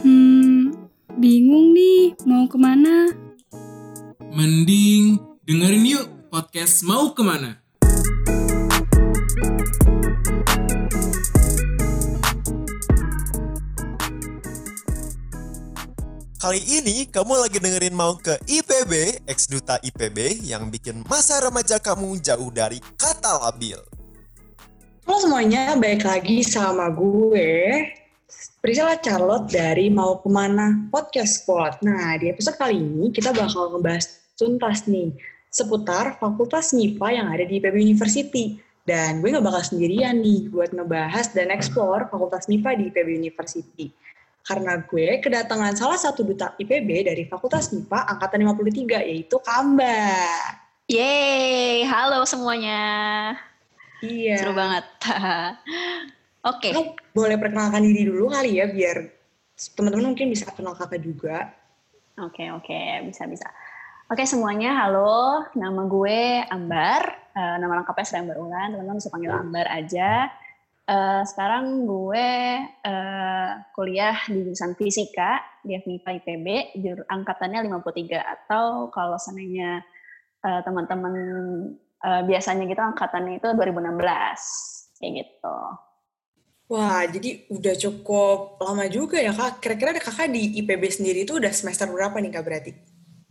Hmm, bingung nih mau ke mana? Mending dengerin yuk podcast Mau Ke mana. Kali ini kamu lagi dengerin mau ke IPB, ex duta IPB yang bikin masa remaja kamu jauh dari kata labil. Halo semuanya, balik lagi sama gue Priscilla Charlotte dari Mau Ke mana Podcast Squad. Nah, di episode kali ini kita bakal ngebahas tuntas nih seputar Fakultas MIPA yang ada di IPB University. Dan gue gak bakal sendirian nih buat ngebahas dan explore Fakultas MIPA di IPB University. Karena gue kedatangan salah satu duta IPB dari Fakultas MIPA Angkatan 53, yaitu Kamba. Yeay, halo semuanya. Iya. Seru banget. Oke. Lo boleh perkenalkan diri dulu kali ya, biar teman-teman mungkin bisa kenal kakak juga. Oke, oke, bisa bisa. Oke semuanya, halo. Nama gue Ambar. Eh, nama lengkapnya Sri Ambar Ulan. Teman-teman bisa panggil Ambar aja. Eh, sekarang gue eh, kuliah di jurusan Fisika di FMIPA IPB, jur, angkatannya 53 atau kalau seandainya eh, teman-teman eh, biasanya gitu angkatannya itu 2016 kayak gitu. Wah, jadi udah cukup lama juga ya kak. Kira-kira kakak di IPB sendiri itu udah semester berapa nih kak berarti?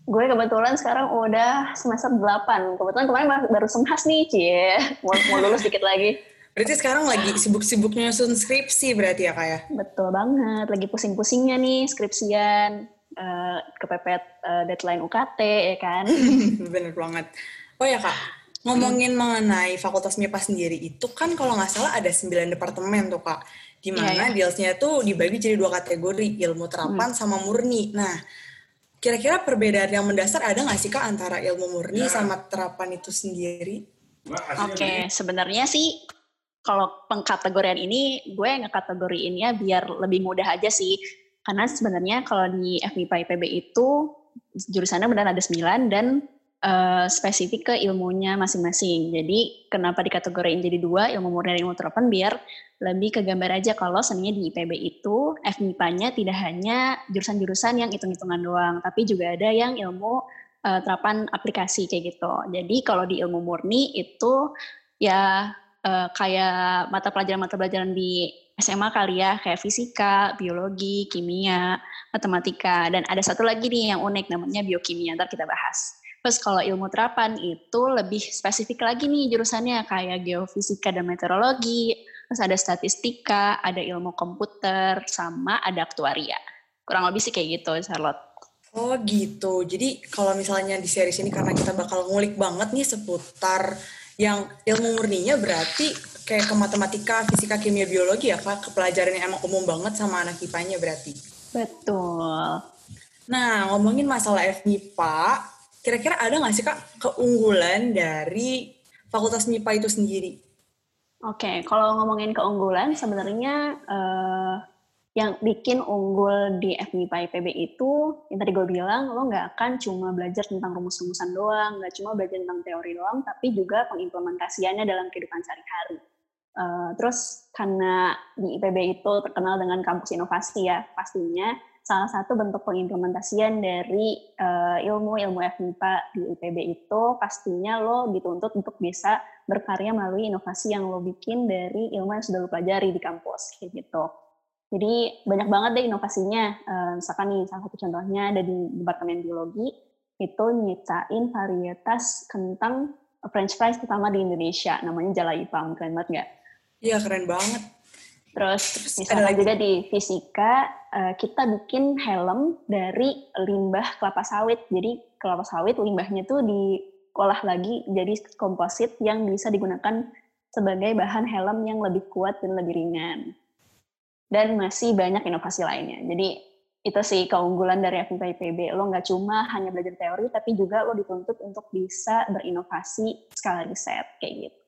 Gue kebetulan sekarang udah semester 8. Kebetulan kemarin baru semhas nih, Cie. Mau, mau lulus dikit lagi. Berarti sekarang lagi sibuk-sibuknya nyusun skripsi berarti ya kak ya? Betul banget. Lagi pusing-pusingnya nih skripsian. Uh, kepepet uh, deadline UKT, ya kan? Bener banget. Oh ya kak, ngomongin mengenai Fakultas MIPA sendiri itu kan kalau nggak salah ada 9 departemen tuh kak. Di mana Iya, iya. dealsnya tuh dibagi jadi dua kategori, ilmu terapan sama murni. Nah, kira-kira perbedaan yang mendasar ada nggak sih kak antara ilmu murni sama terapan itu sendiri? Oke, sebenarnya sih kalau pengkategorian ini gue ngekategoriinnya biar lebih mudah aja sih. Karena sebenarnya kalau di FMIPA IPB itu jurusannya benar ada 9 dan eh, spesifik ke ilmunya masing-masing. Jadi kenapa dikategoriin jadi dua ilmu murni dan ilmu terapan biar lebih kegambar aja kalau sebenarnya di IPB itu FMIPA-nya tidak hanya jurusan-jurusan yang hitung-hitungan doang, tapi juga ada yang ilmu eh, terapan aplikasi kayak gitu. Jadi kalau di ilmu murni itu ya eh, kayak mata pelajaran-mata pelajaran di SMA kali ya, kayak fisika, biologi, kimia, matematika, dan ada satu lagi nih yang unik namanya biokimia, ntar kita bahas. Terus kalau ilmu terapan itu lebih spesifik lagi nih jurusannya kayak geofisika dan meteorologi, terus ada statistika, ada ilmu komputer, sama ada aktuaria. Kurang lebih sih kayak gitu, Charlotte. Oh gitu. Jadi kalau misalnya di series ini karena kita bakal ngulik banget nih seputar yang ilmu murninya berarti kayak ke matematika, fisika, kimia, biologi ya kak, ke pelajaran yang emang umum banget sama anak IPA-nya berarti. Betul. Nah ngomongin masalah FMIPA, kira-kira ada nggak sih kak keunggulan dari Fakultas MIPA itu sendiri? Oke, kalau ngomongin keunggulan, sebenarnya eh, yang bikin unggul di FMIPA IPB itu, yang tadi gue bilang, lo nggak akan cuma belajar tentang rumus-rumusan doang, nggak cuma belajar tentang teori doang, tapi juga pengimplementasiannya dalam kehidupan sehari-hari. Eh, terus karena di IPB itu terkenal dengan kampus inovasi ya, pastinya salah satu bentuk pengimplementasian dari eh, ilmu-ilmu FMIPA di IPB itu pastinya lo dituntut untuk bisa berkarya melalui inovasi yang lo bikin dari ilmu yang sudah lo pelajari di kampus kayak gitu. Jadi banyak banget deh inovasinya. Eh, misalkan nih salah satu contohnya ada di departemen biologi itu nyiptain varietas kentang French fries pertama di Indonesia namanya Jala Ipam keren banget nggak? Iya keren banget. Terus, Terus misalnya juga di fisika eh, kita bikin helm dari limbah kelapa sawit. Jadi kelapa sawit limbahnya tuh diolah lagi jadi komposit yang bisa digunakan sebagai bahan helm yang lebih kuat dan lebih ringan. Dan masih banyak inovasi lainnya. Jadi itu sih keunggulan dari FMIPA IPB. Lo nggak cuma hanya belajar teori, tapi juga lo dituntut untuk bisa berinovasi skala riset kayak gitu.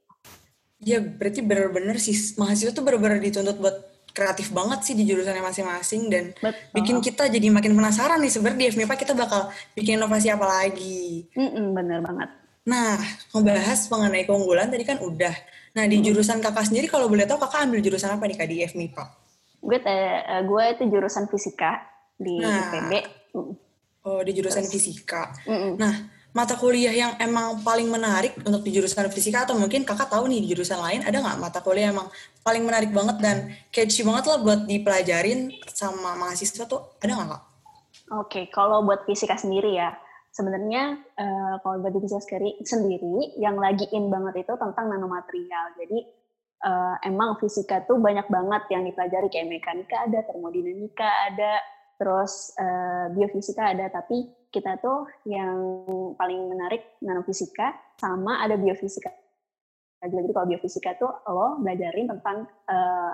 Iya berarti bener-bener sih mahasiswa tuh bener-bener dituntut buat kreatif banget sih di jurusannya masing-masing dan Betul. bikin kita jadi makin penasaran nih sebenarnya di FMIPA kita bakal bikin inovasi apa lagi. Mm-mm, bener banget. Nah, ngebahas mengenai keunggulan tadi kan udah. Nah, di jurusan kakak sendiri kalau boleh tahu kakak ambil jurusan apa nih kak di FMIPA? Gue eh, gue itu jurusan fisika di Nah. IPB. Mm, Oh, di jurusan Terus. fisika. mm-mm. Nah, mata kuliah yang emang paling menarik untuk di jurusan fisika atau mungkin kakak tahu nih di jurusan lain ada nggak mata kuliah emang paling menarik banget dan catchy banget lah buat dipelajarin sama mahasiswa tuh ada nggak kak? Oke, kalau buat fisika sendiri ya, sebenarnya eh, kalau buat fisika sendiri, sendiri yang lagi in banget itu tentang nanomaterial. Jadi eh, emang fisika tuh banyak banget yang dipelajari kayak mekanika ada, termodinamika ada, terus eh, biofisika ada. Tapi kita tuh yang paling menarik nanofisika sama ada biofisika. Jadi kalau biofisika tuh lo belajarin tentang eh,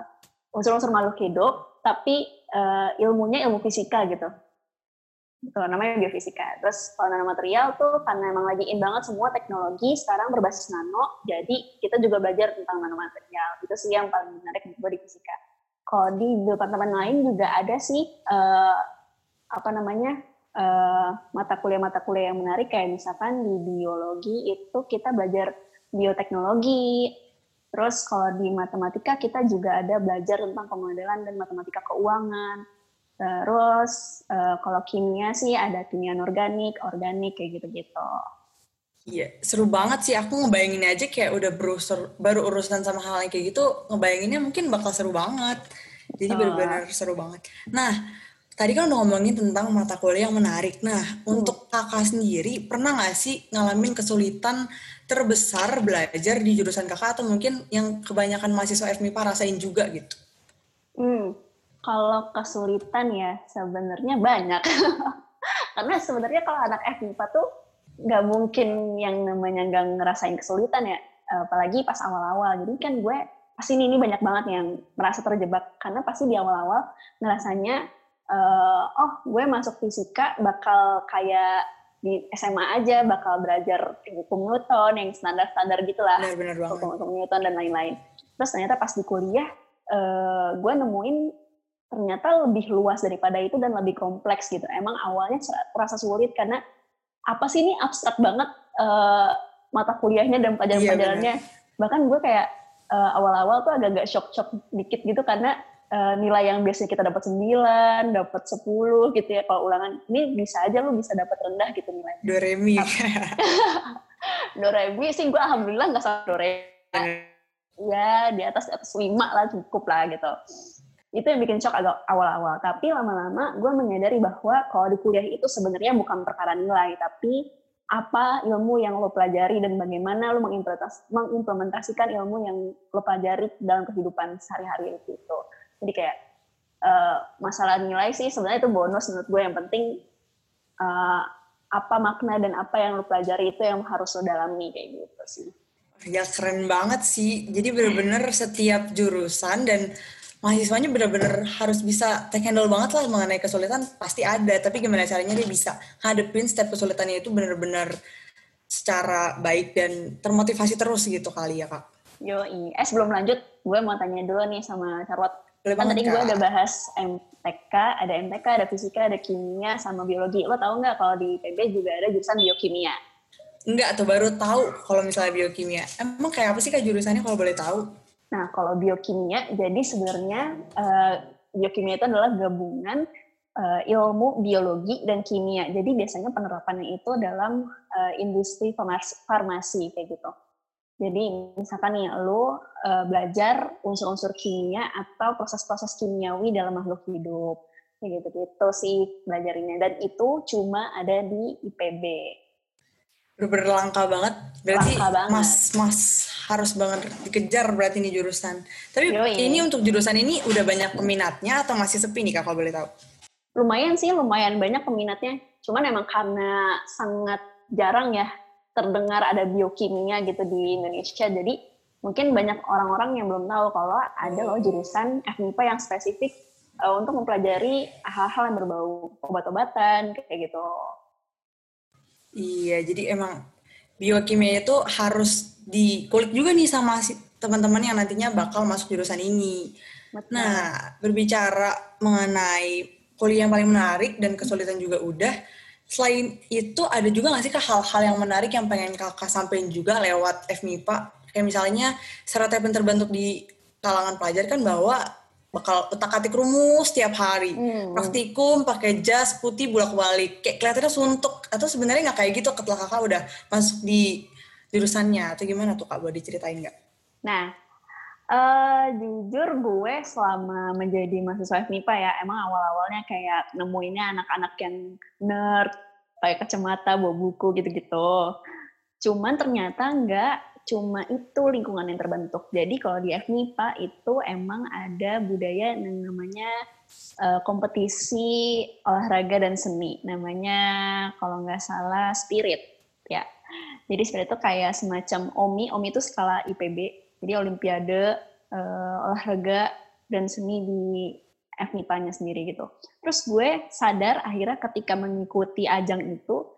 unsur-unsur makhluk hidup, tapi eh, ilmunya ilmu fisika gitu gitu namanya biofisika. Terus kalau nanomaterial tuh karena emang lagi in banget semua teknologi sekarang berbasis nano, jadi kita juga belajar tentang nanomaterial. Itu sih yang paling menarik menurut gue di fisika. Kalau di departemen lain juga ada sih eh, apa namanya eh, mata kuliah-mata kuliah yang menarik kayak misalkan di biologi itu kita belajar bioteknologi. Terus kalau di matematika kita juga ada belajar tentang pemodelan dan matematika keuangan. Terus eh, kalau kimia sih ada kimia organik, organik kayak gitu-gitu. Iya, seru banget sih. Aku ngebayangin aja kayak udah berusur, baru urusan sama hal yang kayak gitu, ngebayanginnya mungkin bakal seru banget. Jadi Betul. benar-benar seru banget. Nah, tadi kan udah ngomongin tentang mata kuliah yang menarik. Nah, untuk kakak sendiri, pernah nggak sih ngalamin kesulitan terbesar belajar di jurusan kakak atau mungkin yang kebanyakan mahasiswa FMIPA rasain juga gitu? Hmm, kalau kesulitan ya sebenarnya banyak. Karena sebenarnya kalau anak FMIPA tuh nggak mungkin yang namanya nggak ngerasain kesulitan ya. Apalagi pas awal-awal. Jadi kan gue pasti ini, ini banyak banget yang merasa terjebak. Karena pasti di awal-awal ngerasanya, eh, oh gue masuk fisika bakal kayak di SMA aja bakal belajar hukum Newton yang standar-standar gitulah banget. hukum-hukum Newton dan lain-lain. Terus ternyata pas di kuliah, eh, gue nemuin ternyata lebih luas daripada itu dan lebih kompleks gitu. Emang awalnya terasa sulit karena apa sih ini abstrak banget eh, mata kuliahnya dan pelajaran-pelajarannya. Bahkan gue kayak eh, awal-awal tuh agak-agak shock-shock dikit gitu karena eh, nilai yang biasanya kita dapat 9, dapat 10 gitu ya kalau ulangan. Ini bisa aja lu bisa dapat rendah gitu nilai. Doremi. Doremi sih gue alhamdulillah nggak sama Doremi. ya di atas di atas lima lah cukup lah gitu itu yang bikin shock agak awal-awal tapi lama-lama gue menyadari bahwa kalau di kuliah itu sebenarnya bukan perkara nilai tapi apa ilmu yang lo pelajari dan bagaimana lo mengimplementas- mengimplementasikan ilmu yang lo pelajari dalam kehidupan sehari-hari itu jadi kayak eh, masalah nilai sih sebenarnya itu bonus menurut gue yang penting eh, apa makna dan apa yang lo pelajari itu yang harus lo dalami kayak gitu sih Ya keren banget sih. Jadi bener-bener setiap jurusan dan mahasiswanya bener-bener harus bisa take handle banget lah mengenai kesulitan pasti ada. Tapi gimana caranya dia bisa ngadepin setiap kesulitannya itu bener-bener secara baik dan termotivasi terus gitu kali ya kak. Yoi. Eh sebelum lanjut, gue mau tanya dulu nih sama Charlotte. Boleh Kan tadi gue udah bahas MTK, ada MTK, ada fisika, ada kimia, sama biologi. Lo tau nggak kalau di PB juga ada jurusan biokimia? Enggak tuh baru tahu kalau misalnya biokimia. Emang kayak apa sih kak jurusannya kalau boleh tahu? Nah, kalau biokimia, jadi sebenarnya eh, biokimia itu adalah gabungan eh, ilmu biologi dan kimia. Jadi biasanya penerapannya itu dalam eh, industri farmasi, farmasi kayak gitu. Jadi misalkan nih lo eh, belajar unsur-unsur kimia atau proses-proses kimiawi dalam makhluk hidup. Kayak gitu-gitu sih belajarinnya. Dan itu cuma ada di IPB. Bener-bener langka banget. Berarti Langka banget. mas mas harus banget dikejar berarti ini jurusan. Tapi Yoi. ini untuk jurusan ini udah banyak peminatnya atau masih sepi nih kak kalau boleh tahu? lumayan sih, lumayan banyak peminatnya. Cuman emang karena sangat jarang ya terdengar ada biokimia gitu di Indonesia. Jadi mungkin banyak orang-orang yang belum tahu kalau ada loh jurusan FMIPA yang spesifik eh, untuk mempelajari hal-hal yang berbau obat-obatan kayak gitu. Iya, jadi emang biokimia itu harus dikulik juga nih sama teman-teman yang nantinya bakal masuk jurusan ini. Betul. Nah, berbicara mengenai kuliah yang paling menarik dan kesulitan juga udah. Selain itu, ada juga nggak sih Kak, hal-hal yang menarik yang pengen kakak sampein juga lewat FMIPA? Kayak misalnya stereotip yang terbentuk di kalangan pelajar kan bahwa bakal utak-atik rumus tiap hari. Hmm. Praktikum pakai jas putih bolak-balik. Kayak kelihatannya suntuk. Atau sebenarnya nggak kayak gitu ketika kakak udah masuk di jurusannya. Atau gimana tuh kak? Boleh diceritain nggak? Nah, eh jujur gue selama menjadi mahasiswa FMIPA ya, emang awal-awalnya kayak nemuinnya anak-anak yang nerd, pakai kacamata, bawa buku gitu-gitu. Cuman ternyata nggak cuma itu lingkungan yang terbentuk. Jadi kalau di FMIPA itu emang ada budaya yang namanya eh, kompetisi olahraga dan seni. Namanya kalau nggak salah spirit ya. Jadi spirit itu kayak semacam OMI. OMI itu skala IPB. Jadi Olimpiade eh, olahraga dan seni di FMIPA-nya sendiri gitu. Terus gue sadar akhirnya ketika mengikuti ajang itu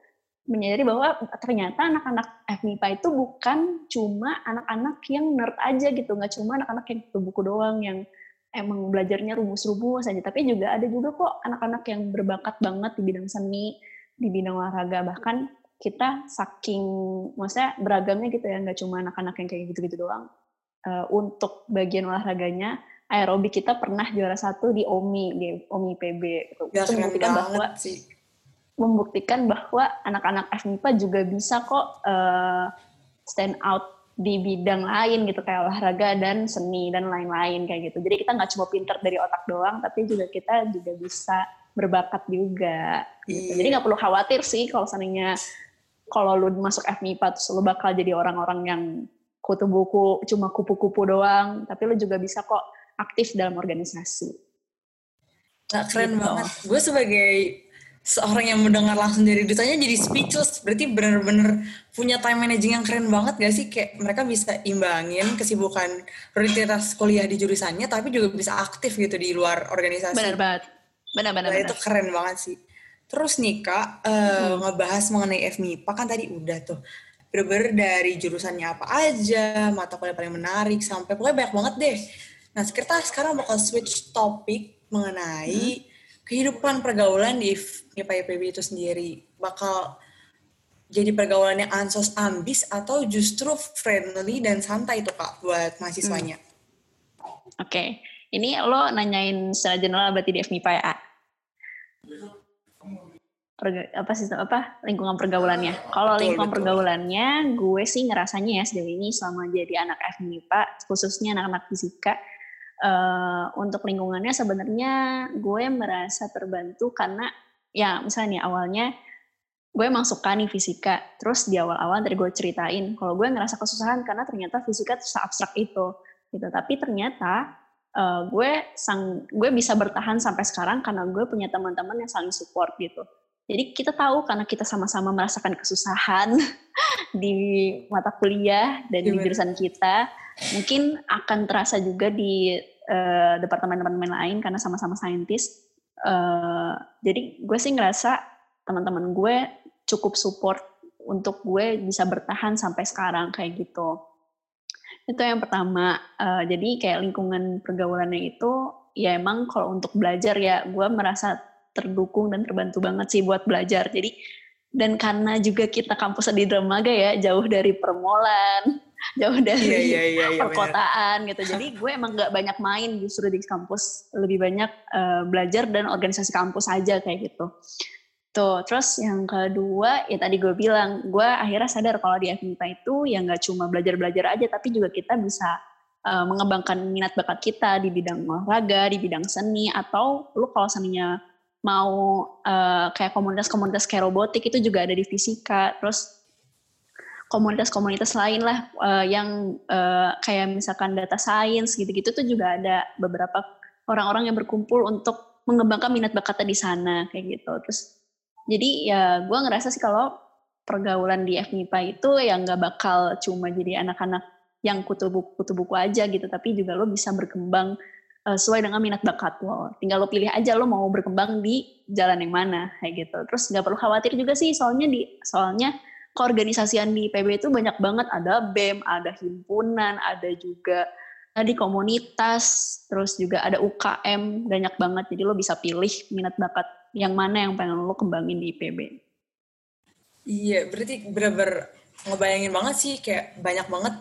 menyadari bahwa ternyata anak-anak FMIPA itu bukan cuma anak-anak yang nerd aja gitu, nggak cuma anak-anak yang buku doang yang emang belajarnya rumus-rumus aja, tapi juga ada juga kok anak-anak yang berbakat banget di bidang seni, di bidang olahraga, bahkan kita saking, maksudnya beragamnya gitu ya, nggak cuma anak-anak yang kayak gitu-gitu doang. Uh, untuk bagian olahraganya, aerobik kita pernah juara satu di OMI, di OMI PB. Gitu. Ya, Itu membuktikan bahwa sih. membuktikan bahwa anak-anak FMIPA juga bisa kok uh, stand out di bidang lain gitu kayak olahraga dan seni dan lain-lain kayak gitu. Jadi kita nggak cuma pinter dari otak doang, tapi juga kita juga bisa berbakat juga. Gitu. Iya. Jadi nggak perlu khawatir sih kalau seandainya kalau lu masuk FMIPA terus lu bakal jadi orang-orang yang kutu buku cuma kupu-kupu doang, tapi lu juga bisa kok aktif dalam organisasi. Nah, keren Gitu. banget. Gue sebagai seorang yang mendengar langsung dari dutanya jadi speechless. Berarti bener-bener punya time managing yang keren banget gak sih? Kayak mereka bisa imbangin kesibukan rutinitas kuliah di jurusannya, tapi juga bisa aktif gitu di luar organisasi. Benar banget. Benar-benar. Nah, itu keren banget sih. Terus nih kak, eh, ngebahas mengenai FMIPA kan tadi udah tuh. Bener-bener dari jurusannya apa aja, mata kuliah paling menarik, sampai pokoknya banyak banget deh. Nah, kita sekarang bakal switch topik mengenai kehidupan pergaulan di FMIPA IPB itu sendiri. Bakal jadi pergaulan yang ansos ambis atau justru friendly dan santai tuh kak buat mahasiswanya. Oke, ini lo nanyain secara general berarti di FMIPA ya? Perga- apa sih apa lingkungan pergaulannya? Kalau lingkungan betul. pergaulannya, gue sih ngerasanya ya sejauh ini selama jadi anak FMIPA, khususnya anak-anak fisika, eh, untuk lingkungannya sebenarnya gue merasa terbantu karena ya misalnya nih awalnya gue emang suka nih fisika, terus di awal-awal tadi gue ceritain kalau gue ngerasa kesusahan karena ternyata fisika tuh abstrak itu gitu. Tapi ternyata eh, gue sang gue bisa bertahan sampai sekarang karena gue punya teman-teman yang saling support gitu. Jadi kita tahu karena kita sama-sama merasakan kesusahan di mata kuliah dan di Gimana? jurusan kita, mungkin akan terasa juga di eh, departemen-departemen lain karena sama-sama saintis. Eh, jadi gue sih ngerasa teman-teman gue cukup support untuk gue bisa bertahan sampai sekarang kayak gitu. Itu yang pertama. Eh, jadi kayak lingkungan pergaulannya itu ya emang kalau untuk belajar ya gue merasa terdukung dan terbantu banget sih buat belajar. Jadi dan karena juga kita kampusnya di Dermaga ya jauh dari permolan, jauh dari Iya, iya, iya, iya, perkotaan gitu. Jadi gue emang nggak banyak main justru di kampus, lebih banyak eh, belajar dan organisasi kampus aja kayak gitu. Tuh, terus yang kedua ya tadi gue bilang, gue akhirnya sadar kalau di FMIPA itu ya nggak cuma belajar-belajar aja, tapi juga kita bisa eh, mengembangkan minat bakat kita di bidang olahraga, di bidang seni, atau lu kalau seninya mau eh, kayak komunitas-komunitas kayak robotik itu juga ada di fisika, terus komunitas-komunitas lain lah eh, yang eh, kayak misalkan data science gitu-gitu tuh juga ada beberapa orang-orang yang berkumpul untuk mengembangkan minat bakatnya di sana kayak gitu. Terus jadi ya gue ngerasa sih kalau pergaulan di FMIPA itu ya nggak bakal cuma jadi anak-anak yang kutu buku, kutu buku aja gitu, tapi juga lo bisa berkembang eh, sesuai dengan minat bakat lo. Tinggal lo pilih aja lo mau berkembang di jalan yang mana kayak gitu. Terus nggak perlu khawatir juga sih soalnya di soalnya keorganisasian di PB itu banyak banget ada BEM, ada himpunan, ada juga tadi komunitas, terus juga ada UKM banyak banget. Jadi lo bisa pilih minat bakat yang mana yang pengen lo kembangin di IPB. Iya, berarti bener-bener ngebayangin banget sih kayak banyak banget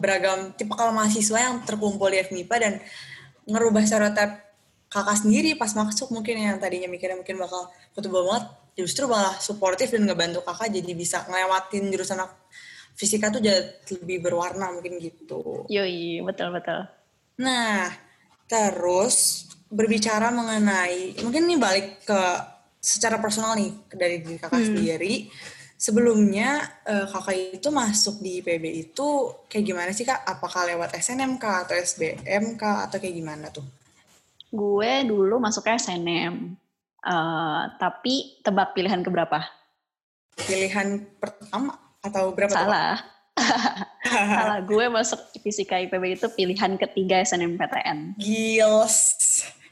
beragam tipe kalau mahasiswa yang terkumpul di FMIPA dan ngerubah stereotip kakak sendiri pas masuk mungkin yang tadinya mikirnya mungkin bakal kutubul banget justru malah suportif dan ngebantu kakak jadi bisa ngelewatin jurusan fisika tuh jadi lebih berwarna mungkin gitu. Yoi, betul betul. Nah, terus berbicara mengenai mungkin ini balik ke secara personal nih dari diri kakak sendiri. Sebelumnya eh, kakak itu masuk di IPB itu kayak gimana sih kak? Apakah lewat SNMK atau SBMK atau kayak gimana tuh? Gue dulu masuknya SNM. Eh, tapi tebak pilihan keberapa? Pilihan pertama atau berapa? Salah. Salah. Gue masuk fisika IPB itu pilihan ketiga SNMPTN. Gils.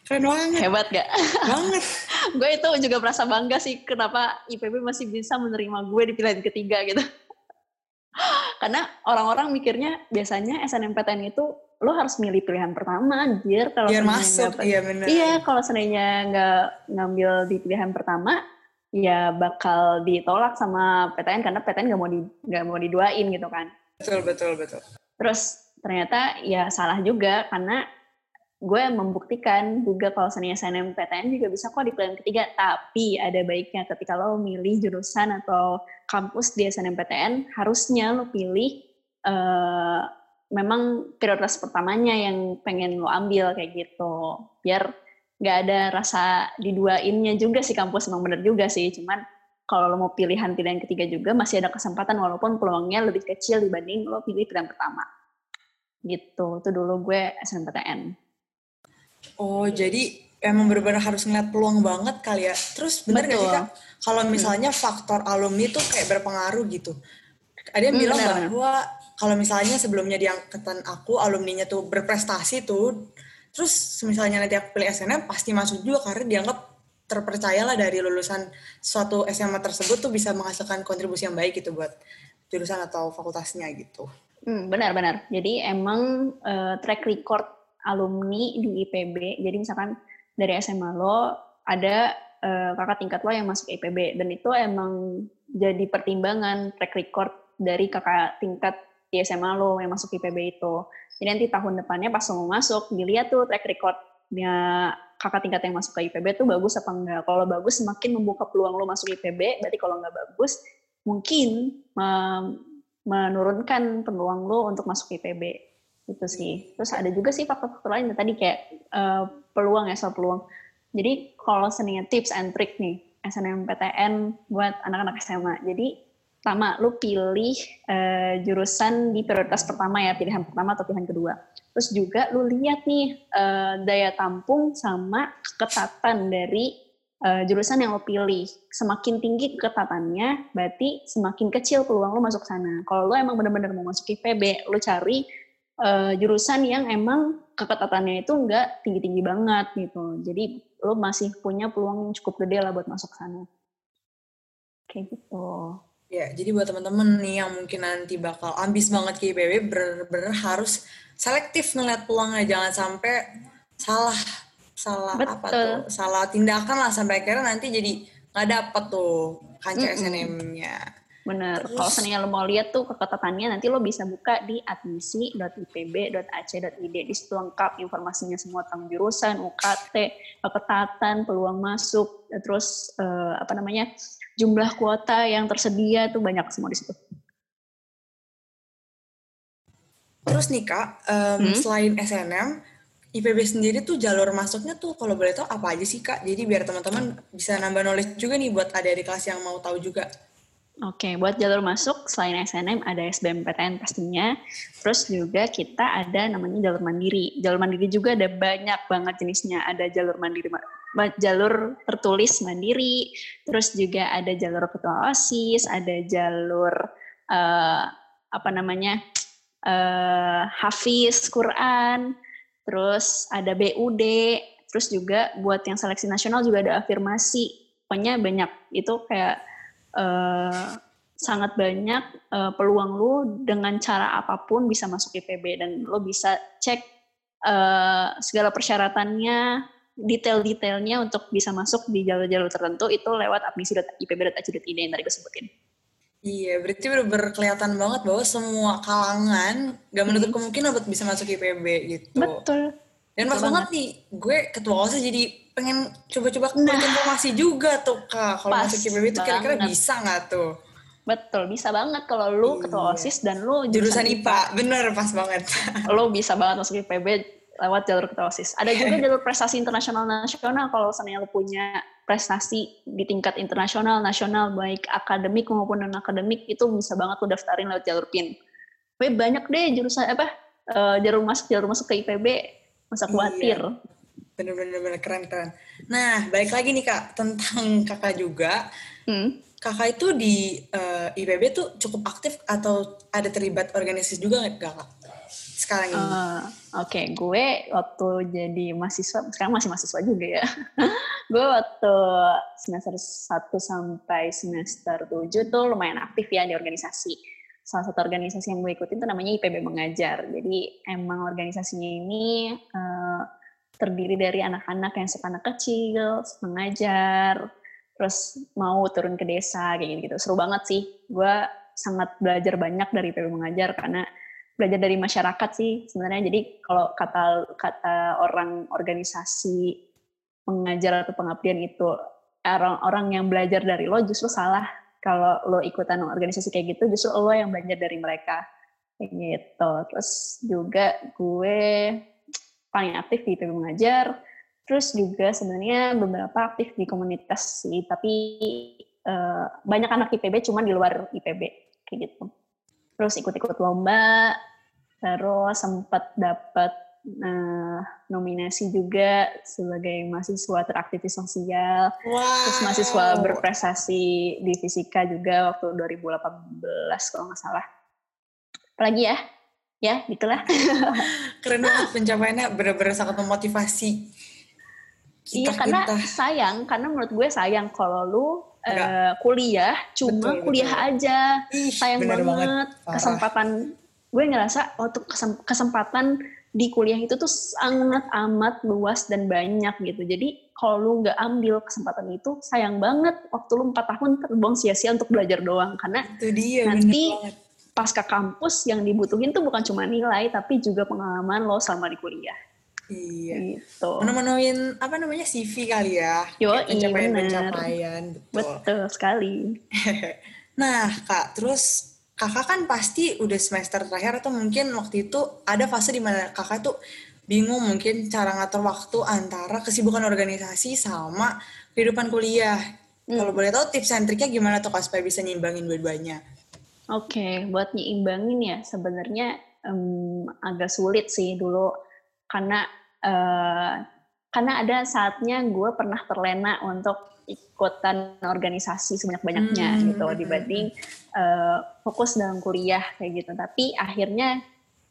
Keren banget. Hebat gak? banget. gue itu juga merasa bangga sih kenapa IPB masih bisa menerima gue di pilihan ketiga gitu. Karena orang-orang mikirnya biasanya SNMPTN itu lo harus milih pilihan pertama anjir kalau Biar masuk. nggak- Iya bener. Iya, kalau seandainya nggak ngambil di pilihan pertama, ya bakal ditolak sama PTN karena PTN nggak mau di nggak mau diduain gitu kan. Betul, betul, betul. Terus ternyata ya salah juga karena gue membuktikan juga kalau seandainya SNMPTN juga bisa kok di pilihan ketiga. Tapi ada baiknya ketika lo milih jurusan atau kampus di SNMPTN, harusnya lo pilih eh, memang prioritas pertamanya yang pengen lo ambil kayak gitu. Biar nggak ada rasa diduainnya juga sih kampus emang bener juga sih. Cuman kalau lo mau pilihan pilihan ketiga juga masih ada kesempatan walaupun peluangnya lebih kecil dibanding lo pilih pilihan pertama. Gitu. Itu dulu gue SNMPTN. Oh, jadi emang benar-benar harus ngeliat peluang banget kali ya. Terus bener gak sih kak, kalau misalnya faktor alumni tuh kayak berpengaruh gitu. Ada yang Hmm, bilang benar, bahwa kalau misalnya sebelumnya di angkatan aku alumninya tuh berprestasi tuh, terus misalnya nanti aku pilih SNM pasti masuk juga karena dianggap terpercayalah dari lulusan suatu SMA tersebut tuh bisa menghasilkan kontribusi yang baik gitu buat jurusan atau fakultasnya gitu. Hmm, benar-benar. Jadi emang eh, track record alumni di IPB. Jadi misalkan dari SMA lo ada eh, kakak tingkat lo yang masuk IPB dan itu emang jadi pertimbangan track record dari kakak tingkat di SMA lo yang masuk IPB itu. Jadi nanti tahun depannya pas mau masuk dilihat tuh track recordnya kakak tingkat yang masuk ke IPB tuh bagus apa enggak. Kalau bagus semakin membuka peluang lo masuk IPB. Berarti kalau nggak bagus mungkin menurunkan peluang lo untuk masuk IPB itu sih. Terus ada juga sih faktor-faktor lain tadi kayak eh, peluang ya soal peluang. Jadi kalau seandainya tips and trick nih SNMPTN buat anak-anak SMA. Jadi pertama lu pilih eh, jurusan di prioritas pertama ya pilihan pertama atau pilihan kedua. Terus juga lu lihat nih eh, daya tampung sama keketatan dari eh, jurusan yang lo pilih. Semakin tinggi keketatannya, berarti semakin kecil peluang lo masuk sana. Kalau lo emang benar-benar mau masuk IPB, lo cari eh, jurusan yang emang keketatannya itu enggak tinggi-tinggi banget gitu. Jadi lo masih punya peluang yang cukup gede lah buat masuk sana. Kayak gitu. Ya, jadi buat teman-teman nih yang mungkin nanti bakal ambis banget ke IPB, bener-bener harus selektif ngeliat peluangnya, jangan sampai salah salah apa Betul. tuh, salah tindakan lah sampai akhirnya nanti jadi nggak dapet tuh kancah Mm-mm. SNM-nya. Bener. Kalau seandainya lo mau lihat tuh keketatannya, nanti lo bisa buka di admisi.ipb.ac.id. Di situ lengkap informasinya semua tentang jurusan, UKT, keketatan, peluang masuk, terus eh, apa namanya jumlah kuota yang tersedia tuh banyak semua di situ. Terus nih kak, em, Hmm? selain SNM, IPB sendiri tuh jalur masuknya tuh kalau boleh tahu apa aja sih kak? Jadi biar teman-teman bisa nambah knowledge juga nih buat adik-adik kelas yang mau tahu juga. Oke, buat jalur masuk selain SNM ada SBMPTN pastinya. Terus juga kita ada namanya jalur mandiri. Jalur mandiri juga ada banyak banget jenisnya. Ada jalur mandiri, ma- ma- jalur tertulis mandiri. Terus juga ada jalur ketua osis, ada jalur eh, apa namanya eh, hafiz Quran. Terus ada BUD. Terus juga buat yang seleksi nasional juga ada afirmasi. Pokoknya banyak. Itu kayak eh, sangat banyak eh, peluang lu dengan cara apa pun bisa masuk IPB dan lo bisa cek eh, segala persyaratannya detail-detailnya untuk bisa masuk di jalur-jalur tertentu itu lewat admisi.ipb.ac.id yang tadi gue sebutin. Iya, berarti bener-bener kelihatan banget bahwa semua kalangan gak menutup kemungkinan buat bisa masuk IPB gitu. Betul. Dan pas Betul banget nih, gue ketua OSIS jadi pengen coba-coba kulik informasi juga tuh kak. Kalau masuk IPB itu kira-kira bisa nggak tuh? Betul, bisa banget kalau lu ketua Iya. OSIS dan lu Jurusan IPA, bener pas banget. lo bisa banget masuk IPB lewat jalur ketua OSIS. Ada juga jalur prestasi internasional nasional kalau misalnya lo punya prestasi di tingkat internasional, nasional, baik akademik maupun non akademik itu bisa banget lo daftarin lewat jalur PIN. Tapi banyak deh jurusan apa eh, jalur masuk jalur masuk ke IPB masa Iya. Bener-bener bener, keren-keren. Nah, balik lagi nih kak, tentang kakak juga. Hmm. Kakak itu di eh, IPB tuh cukup aktif atau ada terlibat organisasi juga nggak kak? Sekarang ini. Eh, Oke, gue waktu jadi mahasiswa, sekarang masih mahasiswa juga ya. gue waktu semester 1 sampai semester 7 tuh lumayan aktif ya di organisasi. Salah satu organisasi yang gue ikutin tuh namanya IPB Mengajar. Jadi emang organisasinya ini eh, terdiri dari anak-anak yang suka anak kecil, suka ngajar, terus mau turun ke desa kayak gitu. Seru banget sih. Gue sangat belajar banyak dari IPB Mengajar karena belajar dari masyarakat sih sebenarnya. Jadi kalau kata kata orang organisasi mengajar atau pengabdian itu orang-orang yang belajar dari lo justru salah. Kalau lo ikutan organisasi kayak gitu justru lo yang belajar dari mereka. Kayak gitu. Terus juga gue paling aktif di IPB Mengajar. Terus juga sebenarnya beberapa aktif di komunitas sih, tapi eh, banyak anak IPB cuma di luar IPB kayak gitu terus ikut-ikut lomba, terus sempat dapat eh, nominasi juga sebagai mahasiswa teraktivis sosial, Wow. terus mahasiswa berprestasi di fisika juga waktu 2018 kalau nggak salah. Apalagi ya? Ya, gitulah. Keren banget pencapaiannya bener-bener sangat memotivasi. Iya, karena sayang, karena menurut gue sayang kalau lu eh, kuliah cuma Betul, kuliah betul. aja. Ih, sayang banget, Parah. kesempatan gue ngerasa waktu kesem- kesempatan di kuliah itu tuh sangat amat luas dan banyak gitu jadi kalau lu nggak ambil kesempatan itu sayang banget waktu lu empat tahun terbuang sia-sia untuk belajar doang karena Itu dia, Nanti- banget. Pasca kampus yang dibutuhin tuh bukan cuma nilai tapi juga pengalaman lo selama di kuliah Iya. gitu Menu-menuin apa namanya CV kali ya. Kayak pencapaian-pencapaian. Betul. betul sekali Nah, Kak, terus Kakak kan pasti udah semester terakhir atau mungkin waktu itu ada fase di mana Kakak tuh bingung mungkin cara ngatur waktu antara kesibukan organisasi sama kehidupan kuliah. Hmm. Kalau boleh tahu tips and triknya gimana tuh Kak supaya bisa nyimbangin dua-duanya? Oke, buat nyimbangin ya sebenarnya em, agak sulit sih dulu karena eh, karena ada saatnya gue pernah terlena untuk ikutan organisasi sebanyak-banyaknya Hmm. gitu dibanding eh, fokus dalam kuliah kayak gitu. Tapi akhirnya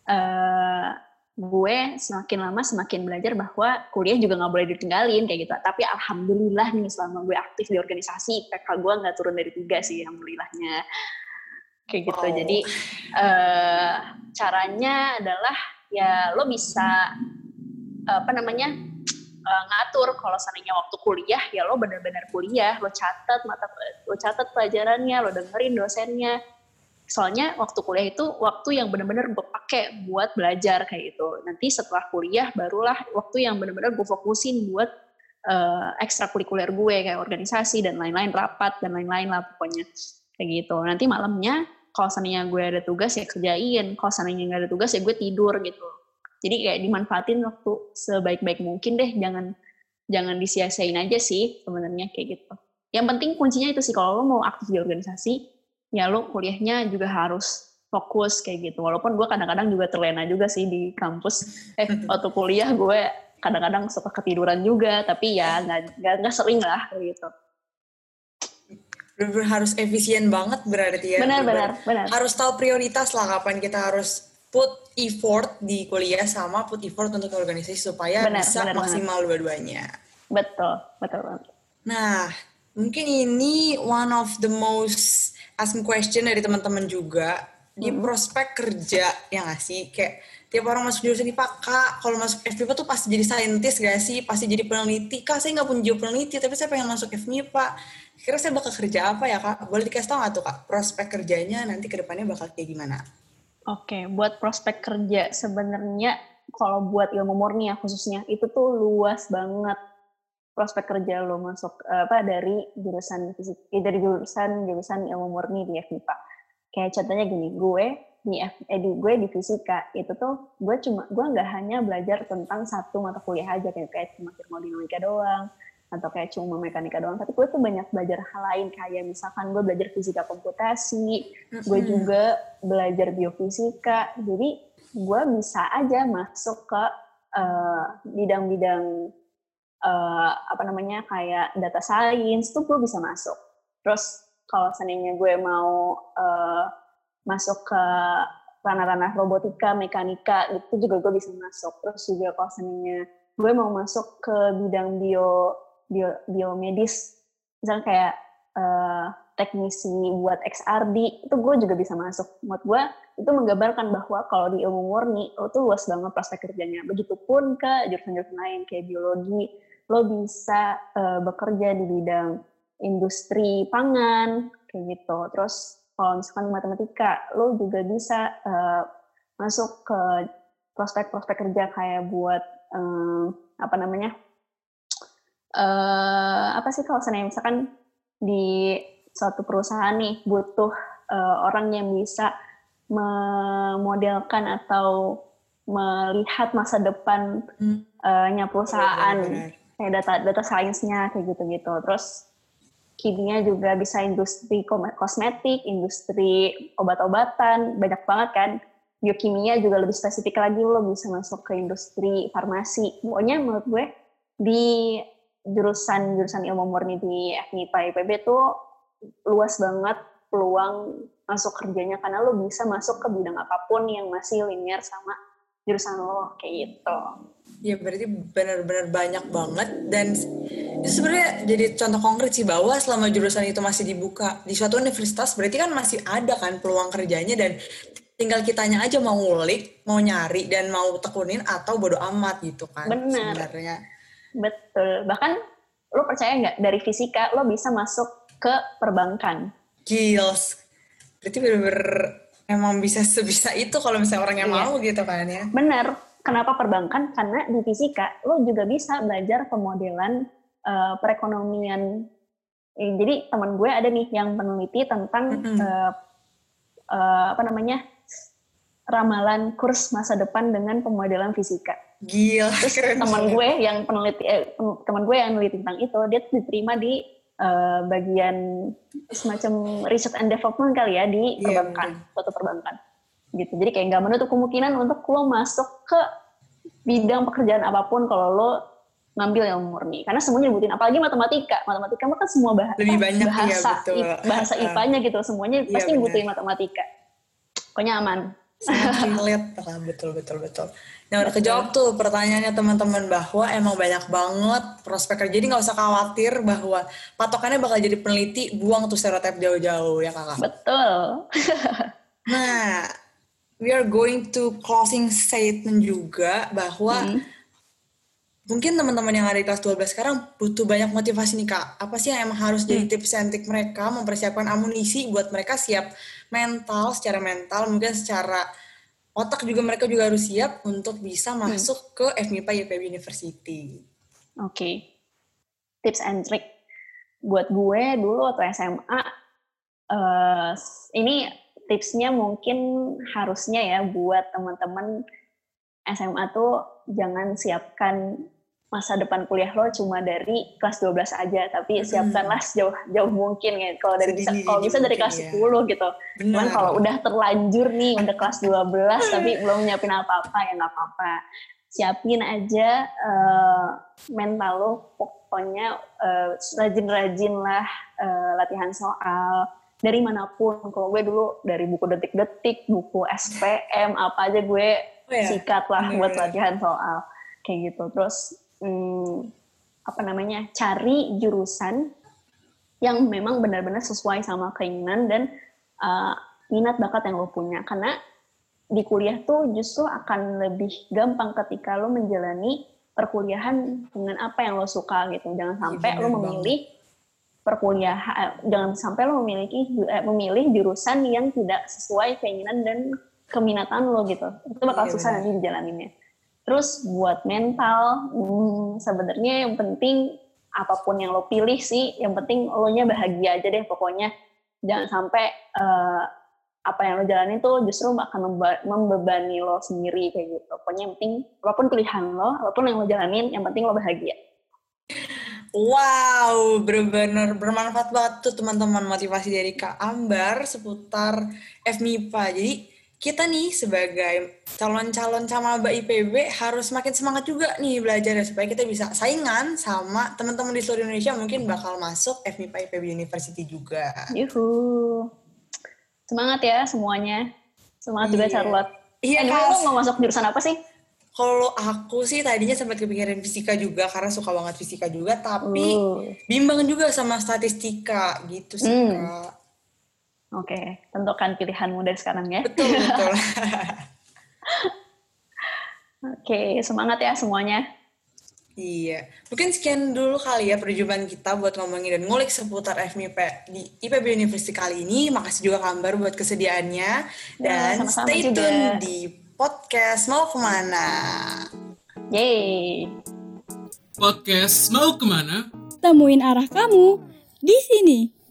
eh, gue semakin lama semakin belajar bahwa kuliah juga nggak boleh ditinggalin kayak gitu. Tapi alhamdulillah nih selama gue aktif di organisasi, PK gue nggak turun dari tiga sih alhamdulillahnya kayak gitu. Wow. Jadi eh, caranya adalah ya lo bisa apa namanya eh, ngatur kalau seandainya waktu kuliah ya lo benar-benar kuliah, lo catat mata lo catat pelajarannya, lo dengerin dosennya. Soalnya waktu kuliah itu waktu yang benar-benar gue pakai buat belajar kayak gitu. Nanti setelah kuliah barulah waktu yang benar-benar gue fokusin buat eh, ekstrakurikuler gue kayak organisasi dan lain-lain rapat dan lain-lain lah pokoknya kayak gitu. Nanti malamnya kalau seandainya gue ada tugas ya kerjain, kalau seandainya nggak ada tugas ya gue tidur gitu. Jadi kayak dimanfaatin waktu sebaik-baik mungkin deh, jangan jangan disia-siain aja sih sebenarnya kayak gitu. Yang penting kuncinya itu sih kalau lo mau aktif di organisasi, ya lo kuliahnya juga harus fokus kayak gitu. Walaupun gue kadang-kadang juga terlena juga sih di kampus. Eh waktu kuliah gue kadang-kadang suka ketiduran juga, tapi ya nggak nggak nggak sering lah kayak gitu. Bener-bener harus efisien banget berarti ya. Benar-benar, benar. Harus tahu prioritas lah kapan kita harus put effort di kuliah sama put effort untuk organisasi supaya Benar, bisa benar maksimal dua-duanya. Betul, betul banget. Nah, mungkin ini one of the most asked question dari teman-teman juga di prospek kerja ya nggak sih kayak tiap orang masuk jurusan IPA kak kalau masuk FMIPA tuh pasti jadi saintis gak sih pasti jadi peneliti kak saya nggak punya peneliti tapi saya pengen masuk FMIPA kira saya bakal kerja apa ya kak boleh dikasih tau nggak tuh kak prospek kerjanya nanti ke depannya bakal kayak gimana Oke, buat prospek kerja sebenarnya kalau buat ilmu murni ya khususnya itu tuh luas banget prospek kerja lo masuk apa dari jurusan fisik eh, dari jurusan jurusan ilmu murni di FIPA. Kayak contohnya gini, gue di F, eh, di gue di fisika itu tuh gue cuma gue nggak hanya belajar tentang satu mata kuliah aja kayak kayak cuma termodinamika doang atau kayak cuma mekanika doang. Tapi gue tuh banyak belajar hal lain kayak misalkan gue belajar fisika komputasi gue juga belajar biofisika. Jadi gue bisa aja masuk ke eh, bidang-bidang uh, apa namanya kayak data science tuh gue bisa masuk. Terus kalau seandainya gue mau uh, masuk ke ranah-ranah robotika mekanika itu juga gue bisa masuk. Terus juga kalau seandainya gue mau masuk ke bidang bio bio biomedis. Misalnya kayak uh, teknisi buat XRD itu gue juga bisa masuk. Menurut gue itu menggambarkan bahwa kalau di ilmu murni lo tuh luas banget prospek kerjanya. Begitupun ke jurusan-jurusan lain kayak biologi. Lo bisa uh, bekerja di bidang industri pangan kayak gitu. Terus kalau misalkan matematika lo juga bisa uh, masuk ke prospek-prospek kerja kayak buat um, apa namanya uh, apa sih kalau misalnya misalkan di suatu perusahaan nih butuh uh, orang yang bisa memodelkan atau melihat masa depan hmm. uh, nya perusahaan benar, benar. kayak data data sainsnya kayak gitu-gitu terus kimia juga bisa industri kosmetik industri obat-obatan banyak banget kan biokimia juga lebih spesifik lagi lo bisa masuk ke industri farmasi pokoknya menurut gue di jurusan jurusan ilmu murni di FMIPA IPB tuh luas banget peluang masuk kerjanya karena lo bisa masuk ke bidang apa pun yang masih linear sama jurusan lo kayak gitu. Ya berarti benar-benar banyak banget dan itu sebenarnya jadi contoh konkret sih bahwa selama jurusan itu masih dibuka di suatu universitas berarti kan masih ada kan peluang kerjanya dan tinggal kitanya aja mau ngulik, mau nyari dan mau tekunin atau bodo amat gitu kan Benar. sebenarnya. Betul. Bahkan lo percaya nggak dari fisika lo bisa masuk ke perbankan? Gils. Berarti bener-bener emang bisa sebisa itu kalau misalnya orang yang iya. mau gitu kan ya. Bener. Kenapa perbankan? Karena di fisika lo juga bisa belajar pemodelan uh, perekonomian. Eh, jadi teman gue ada nih yang peneliti tentang mm -hmm. uh, uh, apa namanya ramalan kurs masa depan dengan pemodelan fisika. Gila. Terus teman gue yang peneliti, eh, teman gue yang meneliti tentang itu, dia diterima di uh, bagian semacam research and development kali ya di yeah, perbankan, suatu perbankan. Gitu. Jadi kayak nggak menutup kemungkinan untuk lo masuk ke bidang pekerjaan apa pun kalau lo ngambil yang murni karena semuanya dibutuhin apalagi matematika matematika kan semua bahasa lebih banyak bahasa ya, betul. bahasa IPA-nya gitu semuanya iya, pasti dibutuhin matematika pokoknya aman sangat lah betul betul betul Nah udah kejawab tuh pertanyaannya teman-teman bahwa emang banyak banget prospek kerja. Jadi nggak usah khawatir bahwa patokannya bakal jadi peneliti, buang tuh stereotip jauh-jauh ya kakak. Betul. nah, we are going to closing statement juga bahwa hmm. mungkin teman-teman yang ada di kelas 12 sekarang butuh banyak motivasi nih kak. Apa sih yang emang harus jadi hmm. tips and trick mereka mempersiapkan amunisi buat mereka siap mental, secara mental, mungkin secara otak juga mereka juga harus siap untuk bisa hmm. masuk hmm. ke FMIPA IPB University. Oke. Okay. Tips and trick buat gue dulu waktu SMA uh, eh, ini tipsnya mungkin harusnya ya buat teman-teman SMA tuh jangan siapkan masa depan kuliah lo cuma dari kelas 12 aja tapi siapkanlah sejauh jauh mungkin ya kalau dari bisa kalau bisa dari kelas ya. 10 gitu Benar. cuman kalau udah terlanjur nih udah kelas 12 tapi belum nyiapin apa-apa ya nggak apa-apa siapin aja uh, mental lo pokoknya uh, rajin-rajin lah uh, latihan soal dari mana pun kalau gue dulu dari buku detik-detik buku SPM apa aja gue oh ya? sikat lah buat latihan soal kayak gitu terus hmm, apa namanya cari jurusan yang memang benar-benar sesuai sama keinginan dan uh, minat bakat yang lo punya. Karena di kuliah tuh justru akan lebih gampang ketika lo menjalani perkuliahan dengan apa yang lo suka gitu. Jangan sampai ya, lo memilih perkuliahan eh, jangan sampai lo memiliki eh, memilih jurusan yang tidak sesuai keinginan dan keminatan lo gitu. Itu bakal ya, susah nanti dijalaninnya Terus buat mental, hmm, sebenarnya yang penting apa pun yang lo pilih sih, yang penting lo nya bahagia aja deh pokoknya. Jangan sampai uh, apa yang lo jalanin tuh justru akan membebani lo sendiri kayak gitu. Pokoknya yang penting apa pun pilihan lo, apa pun yang lo jalanin, yang penting lo bahagia. Wow, benar-benar bermanfaat banget tuh teman-teman motivasi dari Kak Ambar seputar FMIPA. Jadi kita nih sebagai calon-calon sama Mbak IPB harus makin semangat juga nih belajar ya supaya kita bisa saingan sama teman-teman di seluruh Indonesia mungkin bakal masuk FMIPA IPB University juga. Yuhu. Semangat ya semuanya. Semangat iya. juga Charlotte. Iya, anyway, lo mau masuk jurusan apa sih? Kalau aku sih tadinya sempat kepikiran fisika juga karena suka banget fisika juga, tapi uh. bimbang juga sama statistika gitu sih hmm. kak. Oke, okay. tentukan pilihanmu dari sekarang ya. Betul, betul. Oke, okay, semangat ya semuanya. Iya, mungkin sekian dulu kali ya perjumpaan kita buat ngomongin dan ngulik seputar FMIP di IPB University kali ini. Makasih juga Kambar buat kesediaannya. Ya, dan ya, stay juga. tune di podcast Mau Ke mana. Yeay. Podcast Mau Ke mana? Temuin arah kamu di sini.